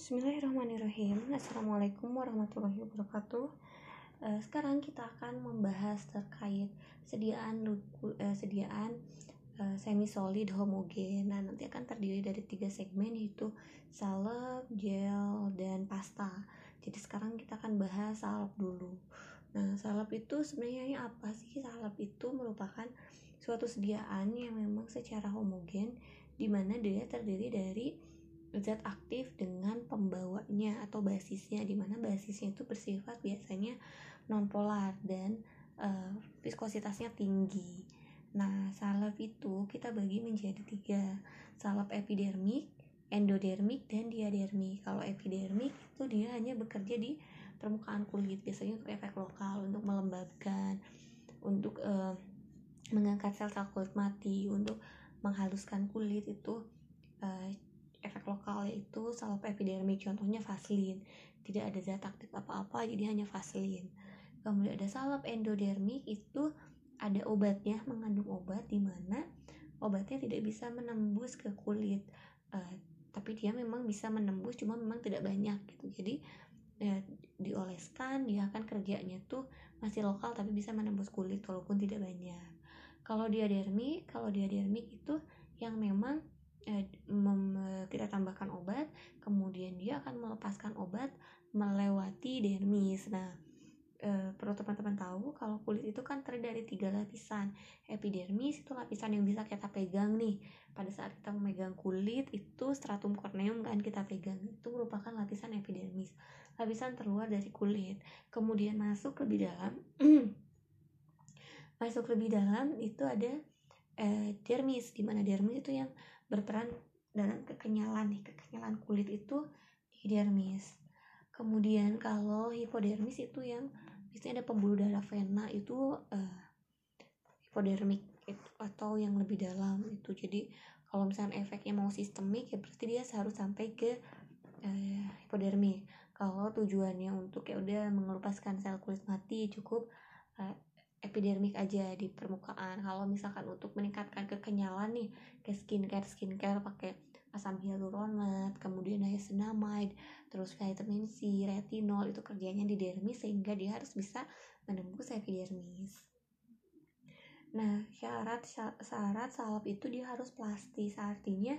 Bismillahirrahmanirrahim. Assalamualaikum warahmatullahi wabarakatuh. Uh, Sekarang kita akan membahas terkait sediaan uh, sediaan uh, semi solid homogen. Nah nanti akan terdiri dari tiga segmen yaitu salep, gel, dan pasta. Jadi sekarang kita akan bahas salep dulu. Nah salep itu sebenarnya apa sih? Salep itu merupakan suatu sediaan yang memang secara homogen di mana dia terdiri dari zat aktif dengan pembawanya atau basisnya di mana basisnya itu bersifat biasanya nonpolar dan uh, viskositasnya tinggi. Nah, salep itu kita bagi menjadi tiga, salep epidermik, endodermik, dan diadermik. Kalau epidermik itu dia hanya bekerja di permukaan kulit, biasanya untuk efek lokal, untuk melembabkan, untuk uh, mengangkat sel-sel kulit mati, untuk menghaluskan kulit itu uh, efek lokal yaitu salep epidermik contohnya vaselin. Tidak ada zat aktif apa-apa jadi hanya vaselin. Kemudian ada salep endodermik itu ada obatnya mengandung obat di mana obatnya tidak bisa menembus ke kulit. Uh, tapi dia memang bisa menembus cuma memang tidak banyak gitu. Jadi ya, dioleskan dia akan kerjanya tuh masih lokal tapi bisa menembus kulit walaupun tidak banyak. Kalau diadermik kalau diadermik itu yang memang kita tambahkan obat kemudian dia akan melepaskan obat melewati dermis. Nah eh, perlu teman-teman tahu kalau kulit itu kan terdiri dari tiga lapisan. Epidermis itu lapisan yang bisa kita pegang nih. Pada saat kita memegang kulit itu stratum corneum kan kita pegang itu merupakan lapisan epidermis. Lapisan terluar dari kulit. Kemudian masuk lebih dalam masuk lebih dalam itu ada eh, dermis di mana dermis itu yang berperan dalam kekenyalan nih kekenyalan kulit itu di dermis kemudian kalau hipodermis itu yang biasanya ada pembuluh darah vena itu uh, hipodermik itu, atau yang lebih dalam itu. Jadi kalau misalnya efeknya mau sistemik ya berarti dia harus sampai ke uh, hipodermik kalau tujuannya untuk ya udah mengelupaskan sel kulit mati cukup uh, epidermik aja di permukaan. Kalau misalkan untuk meningkatkan kekenyalan nih ke skincare skincare pakai asam hyaluronat kemudian niacinamide terus vitamin C retinol itu kerjanya di dermis sehingga dia harus bisa menembus epidermis. Nah syarat syarat salep itu dia harus plastis. Artinya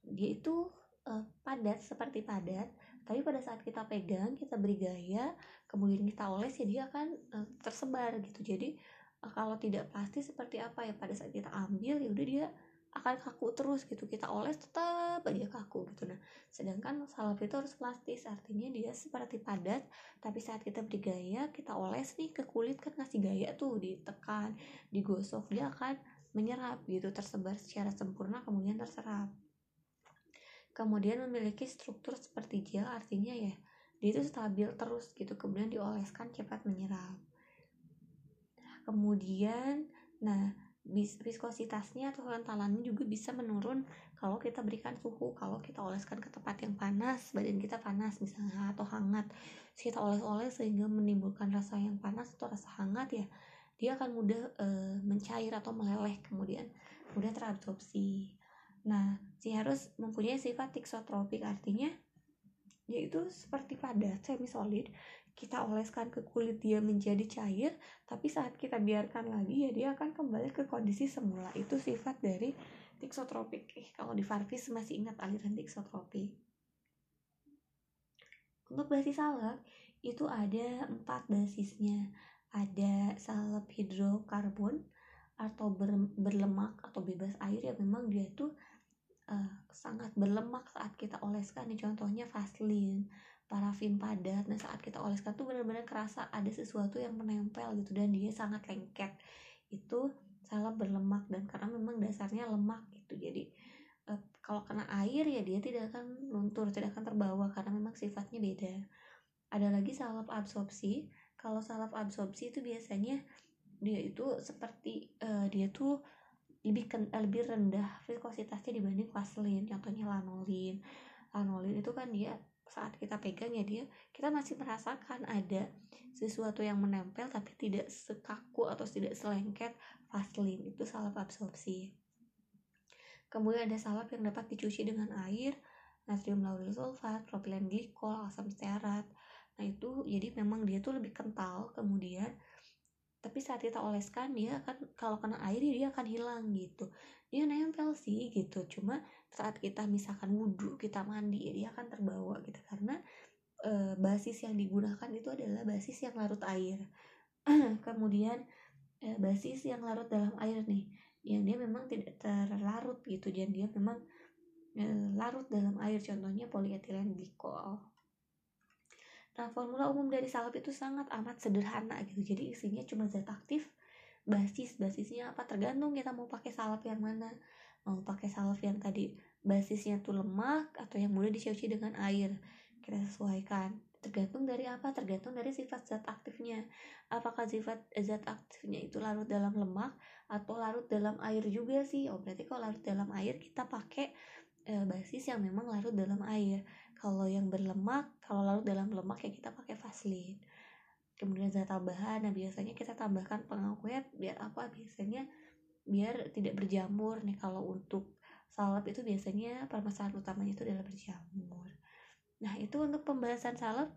dia itu uh, padat seperti padat tapi pada saat kita pegang kita beri gaya kemudian kita oles ya dia akan uh, tersebar gitu. Jadi uh, kalau tidak pasti seperti apa ya pada saat kita ambil ya udah dia akan kaku terus gitu. Kita oles tetap aja kaku gitu. Nah sedangkan salep itu harus plastis artinya dia seperti padat. Tapi saat kita beri gaya kita oles nih ke kulit kan ngasih gaya tuh ditekan digosok dia akan menyerap gitu tersebar secara sempurna kemudian terserap kemudian memiliki struktur seperti gel artinya ya dia itu stabil terus gitu. Kemudian dioleskan cepat menyerap. Kemudian nah viskositasnya atau kentalannya juga bisa menurun kalau kita berikan suhu. Kalau kita oleskan ke tempat yang panas badan kita panas misalnya atau hangat. Kita oles-oles sehingga menimbulkan rasa yang panas atau rasa hangat ya dia akan mudah e, mencair atau meleleh. Kemudian mudah terabsorpsi Nah, si harus mempunyai sifat tiksotropik artinya yaitu seperti padat semi solid kita oleskan ke kulit dia menjadi cair tapi saat kita biarkan lagi ya dia akan kembali ke kondisi semula. Itu sifat dari tiksotropik eh, kalau di Farvis masih ingat aliran tiksotropik untuk basis salep itu ada empat basisnya. Ada salep hidrokarbon atau ber, berlemak atau bebas air ya memang dia tuh uh, sangat berlemak saat kita oleskan. Nih contohnya vaselin parafin padat. Nah saat kita oleskan tuh benar-benar kerasa ada sesuatu yang menempel gitu dan dia sangat lengket. Itu salah berlemak dan karena memang dasarnya lemak gitu. Jadi uh, kalau kena air ya dia tidak akan luntur tidak akan terbawa karena memang sifatnya beda. Ada lagi salep absorpsi. Kalau salep absorpsi itu biasanya dia itu seperti uh, dia tuh lebih ken, lebih rendah viskositasnya dibanding vaselin contohnya lanolin. Lanolin itu kan dia saat kita pegang ya dia kita masih merasakan ada sesuatu yang menempel tapi tidak sekaku atau tidak selengket vaselin. Itu salep absorpsi. Kemudian ada salep yang dapat dicuci dengan air natrium lauryl sulfat propilen glikol asam stearat. Nah itu jadi memang dia tuh lebih kental kemudian tapi saat kita oleskan dia akan kalau kena air dia akan hilang gitu. Dia nempel sih gitu. Cuma saat kita misalkan wudhu kita mandi dia akan terbawa gitu. Karena e, basis yang digunakan itu adalah basis yang larut air. Kemudian e, basis yang larut dalam air nih yang dia memang tidak terlarut gitu. Dan dia memang e, larut dalam air. Contohnya polietilen glikol Nah, formula umum dari salep itu sangat amat sederhana gitu. Jadi isinya cuma zat aktif, basis, basisnya apa tergantung kita mau pakai salep yang mana. Mau pakai salep yang tadi basisnya tuh lemak atau yang mudah dicuci dengan air. Kita sesuaikan. Tergantung dari apa? Tergantung dari sifat zat aktifnya. Apakah sifat zat aktifnya itu larut dalam lemak atau larut dalam air juga sih? Oh, berarti kalau larut dalam air kita pakai e, basis yang memang larut dalam air. Kalau yang berlemak kalau larut dalam lemak ya kita pakai vaselin kemudian zat tambahan nah biasanya kita tambahkan pengawet biar apa? Biasanya biar tidak berjamur. Nih kalau untuk salep itu biasanya permasalahan utamanya itu adalah berjamur. Nah itu untuk pembahasan salep.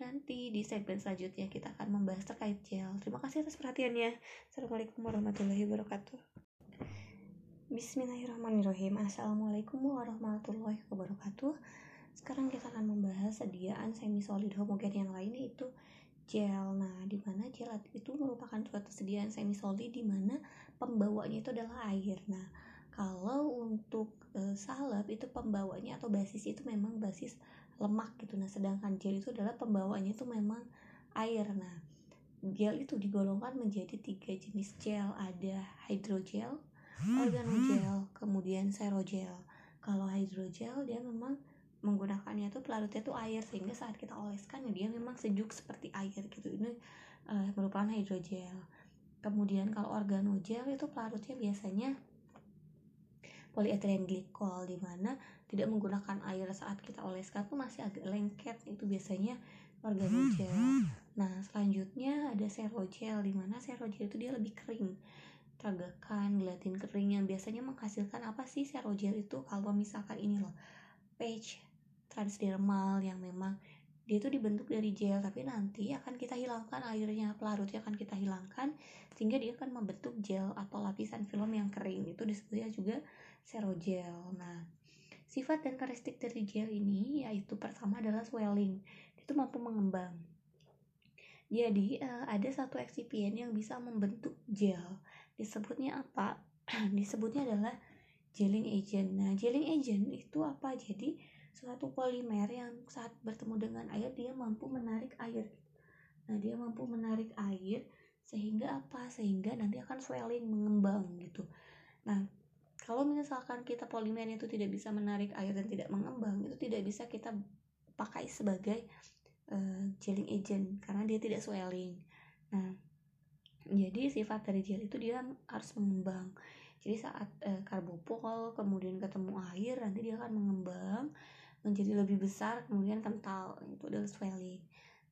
Nanti di segmen selanjutnya kita akan membahas terkait gel. Terima kasih atas perhatiannya. Assalamualaikum warahmatullahi wabarakatuh Bismillahirrahmanirrahim Assalamualaikum warahmatullahi wabarakatuh sekarang kita akan membahas sediaan semi solid homogen yang lain yaitu gel. Nah, di mana gel itu merupakan suatu sediaan semi solid di mana pembawanya itu adalah air. Nah, kalau untuk e, salep itu pembawanya atau basis itu memang basis lemak gitu. Nah, sedangkan gel itu adalah pembawanya itu memang air. Nah, gel itu digolongkan menjadi tiga jenis gel. Ada hydrogel, organogel, kemudian serogel. Kalau hydrogel dia memang menggunakannya tuh pelarutnya tuh air sehingga saat kita oleskan ya dia memang sejuk seperti air gitu. Ini uh, merupakan hidrogel. Kemudian kalau organogel itu pelarutnya biasanya polietilen glikol di mana tidak menggunakan air saat kita oleskan tuh masih agak lengket. Itu biasanya organogel nah selanjutnya ada serogel di mana serogel itu dia lebih kering tagakan gelatin kering yang biasanya menghasilkan apa sih serogel itu kalau misalkan ini loh page transdermal yang memang dia itu dibentuk dari gel tapi nanti akan kita hilangkan airnya pelarutnya akan kita hilangkan sehingga dia akan membentuk gel atau lapisan film yang kering. Itu disebutnya juga serogel. Nah sifat dan karakteristik dari gel ini yaitu pertama adalah swelling. Itu mampu mengembang. Jadi uh, ada satu eksipien yang bisa membentuk gel disebutnya apa? Disebutnya adalah gelling agent. Nah gelling agent itu apa? Jadi suatu polimer yang saat bertemu dengan air dia mampu menarik air. Nah dia mampu menarik air sehingga apa? Sehingga nanti akan swelling mengembang gitu. Nah kalau misalkan kita polimer itu tidak bisa menarik air dan tidak mengembang itu tidak bisa kita pakai sebagai uh, gelling agent karena dia tidak swelling. Nah jadi sifat dari gel itu dia harus mengembang. Jadi saat uh, karbopol kemudian ketemu air nanti dia akan mengembang menjadi lebih besar kemudian kental itu adalah swelling.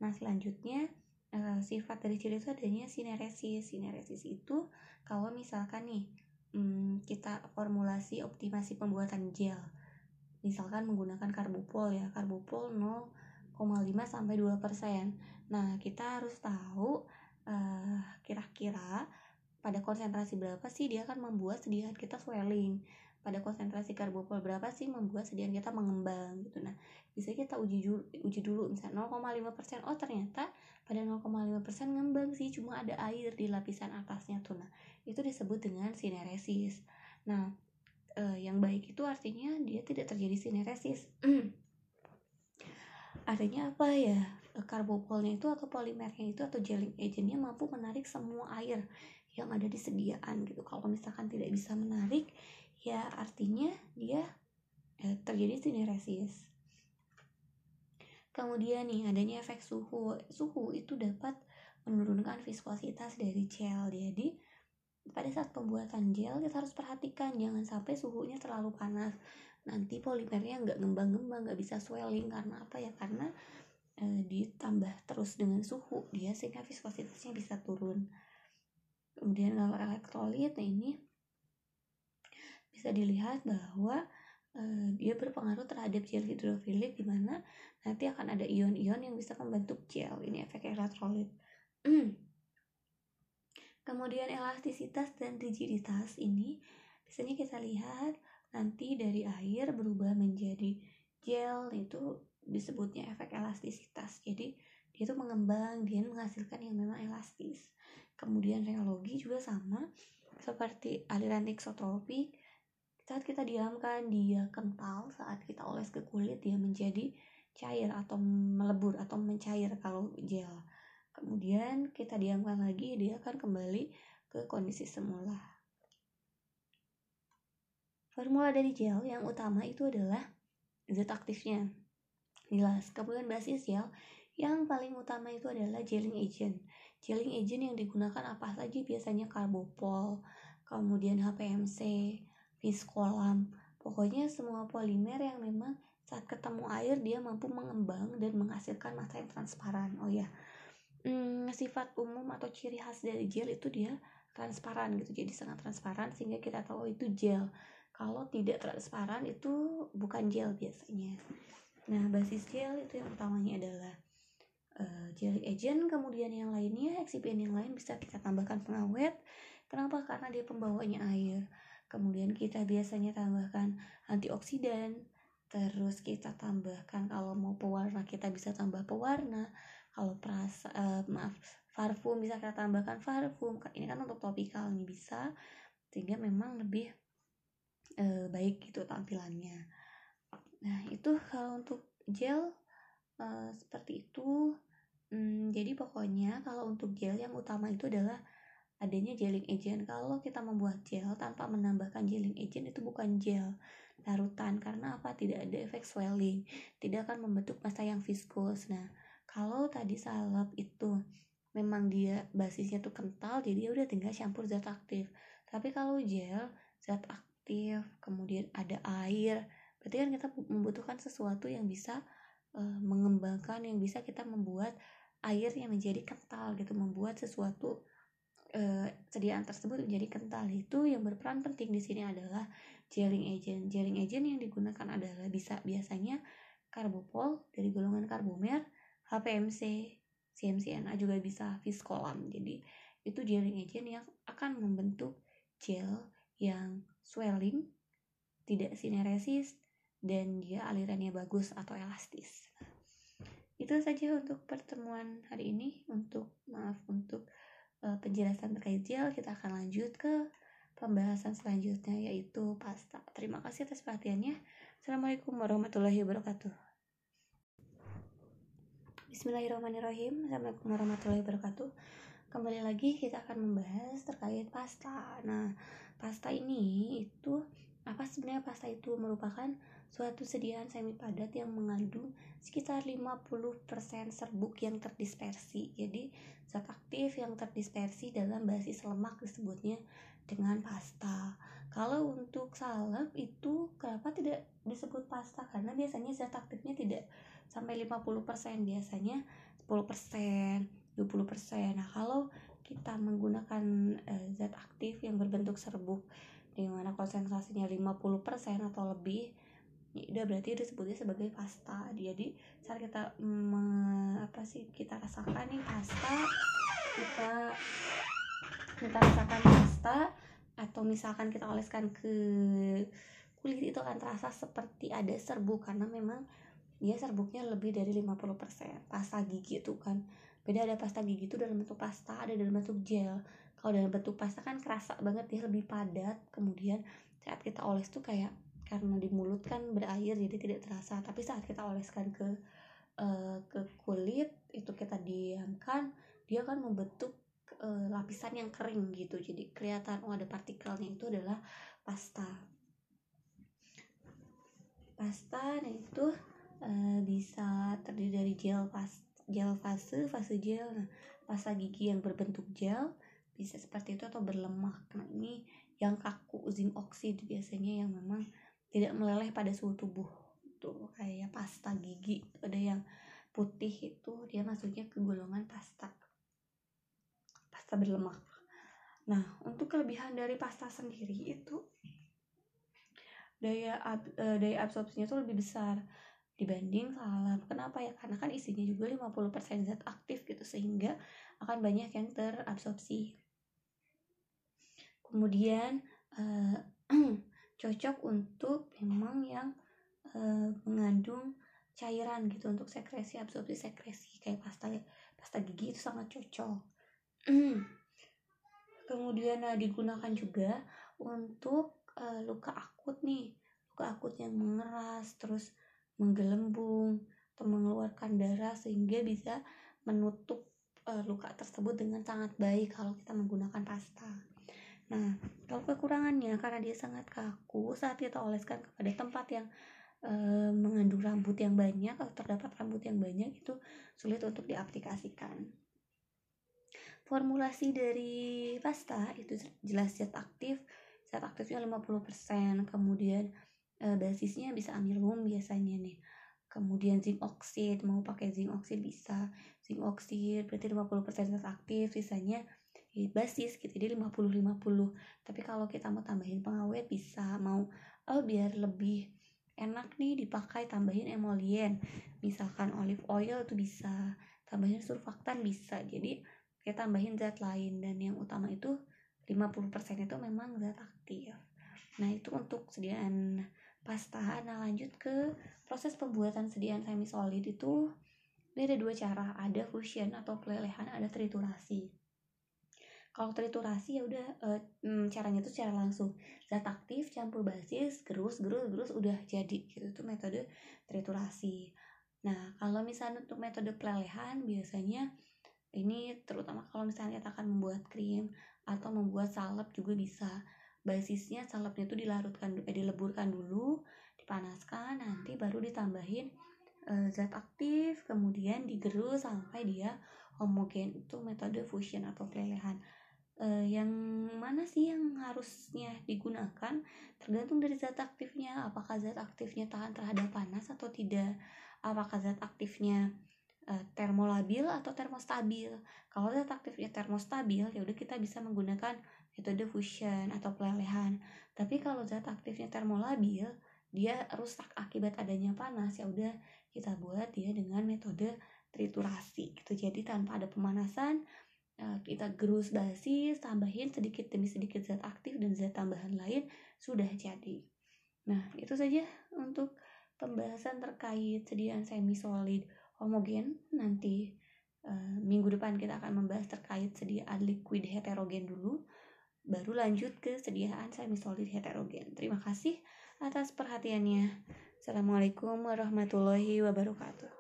Nah selanjutnya uh, sifat dari ciri itu adanya sineresis. Sineresis itu kalau misalkan nih um, kita formulasi optimasi pembuatan gel. Misalkan menggunakan karbopol ya karbopol 0,5 sampai 2 persen. Nah kita harus tahu uh, kira-kira pada konsentrasi berapa sih dia akan membuat sediaan kita swelling? Pada konsentrasi karbopol berapa sih membuat sediaan kita mengembang gitu? Nah bisa kita uji dulu uji dulu misalnya 0,5% oh ternyata pada 0,5% ngembang sih cuma ada air di lapisan atasnya tuh. Nah itu disebut dengan sineresis. Nah eh, yang baik itu artinya dia tidak terjadi sineresis. Artinya apa ya karbopolnya itu atau polimernya itu atau gelling agentnya mampu menarik semua air yang ada di sediaan gitu. Kalau misalkan tidak bisa menarik ya artinya dia ya, terjadi sineresis kemudian nih adanya efek suhu. Suhu itu dapat menurunkan viskositas dari gel. Jadi pada saat pembuatan gel kita harus perhatikan jangan sampai suhunya terlalu panas. Nanti polimernya nggak ngembang-ngembang nggak bisa swelling. Karena apa ya? Karena e, ditambah terus dengan suhu dia sehingga viskositasnya bisa turun. Kemudian kalau elektrolit nah ini bisa dilihat bahwa uh, dia berpengaruh terhadap gel hidrofilik di mana nanti akan ada ion-ion yang bisa membentuk gel. Ini efek elektrolit. Kemudian elastisitas dan rigiditas ini biasanya kita lihat nanti dari air berubah menjadi gel itu disebutnya efek elastisitas. Jadi dia itu mengembang dia menghasilkan yang memang elastis. Kemudian reologi juga sama seperti aliran eksotropik saat kita diamkan dia kental saat kita oles ke kulit dia menjadi cair atau melebur atau mencair kalau gel. Kemudian kita diamkan lagi dia akan kembali ke kondisi semula. Formula dari gel yang utama itu adalah zat aktifnya. Jelas, kemudian basis gel yang paling utama itu adalah gelling agent. Gelling agent yang digunakan apa saja? Biasanya karbopol, kemudian HPMC, viskolam, pokoknya semua polimer yang memang saat ketemu air dia mampu mengembang dan menghasilkan massa yang transparan. Oh ya, hmm, sifat umum atau ciri khas dari gel itu dia transparan gitu, jadi sangat transparan sehingga kita tahu itu gel. Kalau tidak transparan itu bukan gel biasanya nah basis gel itu yang utamanya adalah uh, jelly agent kemudian yang lainnya excipient yang lain bisa kita tambahkan pengawet. Kenapa? Karena dia pembawanya air. Kemudian kita biasanya tambahkan antioksidan terus kita tambahkan kalau mau pewarna kita bisa tambah pewarna. Kalau perasa uh, maaf parfum bisa kita tambahkan parfum. Ini kan untuk topikal nih bisa. Sehingga memang lebih e, baik gitu tampilannya nah itu kalau untuk gel e, seperti itu. Hmm, jadi pokoknya kalau untuk gel yang utama itu adalah adanya gelling agent. Kalau kita membuat gel tanpa menambahkan gelling agent itu bukan gel larutan karena apa? Tidak ada efek swelling tidak akan membentuk massa yang viscous nah kalau tadi salep itu memang dia basisnya tuh kental jadi udah tinggal campur zat aktif. Tapi kalau gel zat aktif kemudian ada air berarti kan kita membutuhkan sesuatu yang bisa uh, mengembangkan yang bisa kita membuat air yang menjadi kental gitu membuat sesuatu uh, sediaan tersebut menjadi kental. Itu yang berperan penting di sini adalah gelling agent. Gelling agent yang digunakan adalah bisa biasanya karbopol dari golongan karbomer HPMC CMCNA juga bisa viskolam jadi itu gelling agent yang akan membentuk gel yang swelling, tidak sineresis, dan dia alirannya bagus atau elastis. Itu saja untuk pertemuan hari ini. Untuk maaf untuk uh, penjelasan terkait gel, kita akan lanjut ke pembahasan selanjutnya yaitu pasta. Terima kasih atas perhatiannya. Assalamualaikum warahmatullahi wabarakatuh. Bismillahirrahmanirrahim. Assalamualaikum warahmatullahi wabarakatuh. Kembali lagi kita akan membahas terkait pasta. Nah, pasta ini itu apa sebenarnya pasta itu merupakan suatu sediaan semi padat yang mengandung sekitar 50% serbuk yang terdispersi. Jadi zat aktif yang terdispersi dalam basis lemak disebutnya dengan pasta. Kalau untuk salep itu kenapa tidak disebut pasta? Karena biasanya zat aktifnya tidak sampai 50%, biasanya 10%, 20%. Nah, kalau kita menggunakan uh, zat aktif yang berbentuk serbuk di mana konsentrasinya 50% atau lebih ya udah berarti itu disebutnya sebagai pasta. Jadi saat kita me, apa sih kita rasakan nih pasta kita kita rasakan pasta atau misalkan kita oleskan ke kulit itu akan terasa seperti ada serbuk. Karena memang dia serbuknya lebih dari 50% pasta gigi itu kan. Beda ada pasta gigi itu dalam bentuk pasta ada dalam bentuk gel. Kalau dalam bentuk pasta kan kerasa banget dia lebih padat. Kemudian saat kita oles tuh kayak karena di mulut kan berair jadi tidak terasa. Tapi saat kita oleskan ke uh, ke kulit itu kita diamkan dia akan membentuk uh, lapisan yang kering gitu. Jadi kelihatan oh ada partikelnya itu adalah pasta. Pasta nah itu uh, bisa terdiri dari gel pasta gel fase fase gel. Nah pasta gigi yang berbentuk gel bisa seperti itu atau berlemak. Nah ini yang kaku zinc oxide biasanya yang memang tidak meleleh pada suhu tubuh tuh kayak pasta gigi ada yang putih itu dia masuknya ke golongan pasta pasta berlemak nah untuk kelebihan dari pasta sendiri itu daya ab, uh, daya absorpsinya tuh lebih besar dibanding salep. Kenapa ya? Karena kan isinya juga 50% zat aktif gitu sehingga akan banyak yang terabsorpsi. Kemudian uh, cocok untuk memang yang uh, mengandung cairan gitu untuk sekresi absorpsi sekresi kayak pasta pasta gigi itu sangat cocok. Kemudian nah, digunakan juga untuk uh, luka akut nih, luka akut yang mengeras terus menggelembung atau mengeluarkan darah sehingga bisa menutup uh, luka tersebut dengan sangat baik kalau kita menggunakan pasta. Nah, kalau kekurangannya karena dia sangat kaku saat kita oleskan kepada tempat yang uh, mengandung rambut yang banyak atau terdapat rambut yang banyak itu sulit untuk diaplikasikan. Formulasi dari pasta itu jelas zat aktif, zat aktifnya 50%, kemudian uh, basisnya bisa amilum biasanya nih. Kemudian zinc oxide mau pakai zinc oxide bisa. Zinc oxide berarti 50% zat aktif sisanya ya, basis gitu jadi 50-50 tapi kalau kita mau tambahin pengawet bisa mau oh biar lebih enak nih dipakai tambahin emolien misalkan olive oil tuh bisa tambahin surfaktan bisa. Jadi kita tambahin zat lain. Dan yang utama itu 50% itu memang zat aktif. Nah itu untuk sediaan pasta. Nah lanjut ke proses pembuatan sediaan semi solid itu ini ada dua cara. Ada fusion atau pelelehan ada triturasi kalau triturasi ya udah e, caranya itu secara langsung. Zat aktif campur basis gerus gerus gerus udah jadi gitu itu metode triturasi. Nah kalau misalnya untuk metode pelelehan biasanya ini terutama kalau misalnya kita akan membuat krim atau membuat salep juga bisa. Basisnya salepnya itu dilarutkan eh, dileburkan dulu dipanaskan nanti baru ditambahin eh, zat aktif kemudian digerus sampai dia homogen. Itu metode fusion atau pelelehan eh, yang mana sih yang harusnya digunakan tergantung dari zat aktifnya apakah zat aktifnya tahan terhadap panas atau tidak apakah zat aktifnya eh, termolabil atau termostabil kalau zat aktifnya termostabil ya udah kita bisa menggunakan metode fusion atau pelelehan. Tapi kalau zat aktifnya termolabil, dia rusak akibat adanya panas ya udah kita buat dia dengan metode triturasi gitu. Jadi tanpa ada pemanasan eh, kita gerus basis, tambahin sedikit demi sedikit zat aktif dan zat tambahan lain sudah jadi. Nah, itu saja untuk pembahasan terkait sediaan semi solid homogen nanti uh, minggu depan kita akan membahas terkait sediaan liquid heterogen dulu baru lanjut ke sediaan semi solid heterogen. Terima kasih atas perhatiannya. Assalamualaikum warahmatullahi wabarakatuh.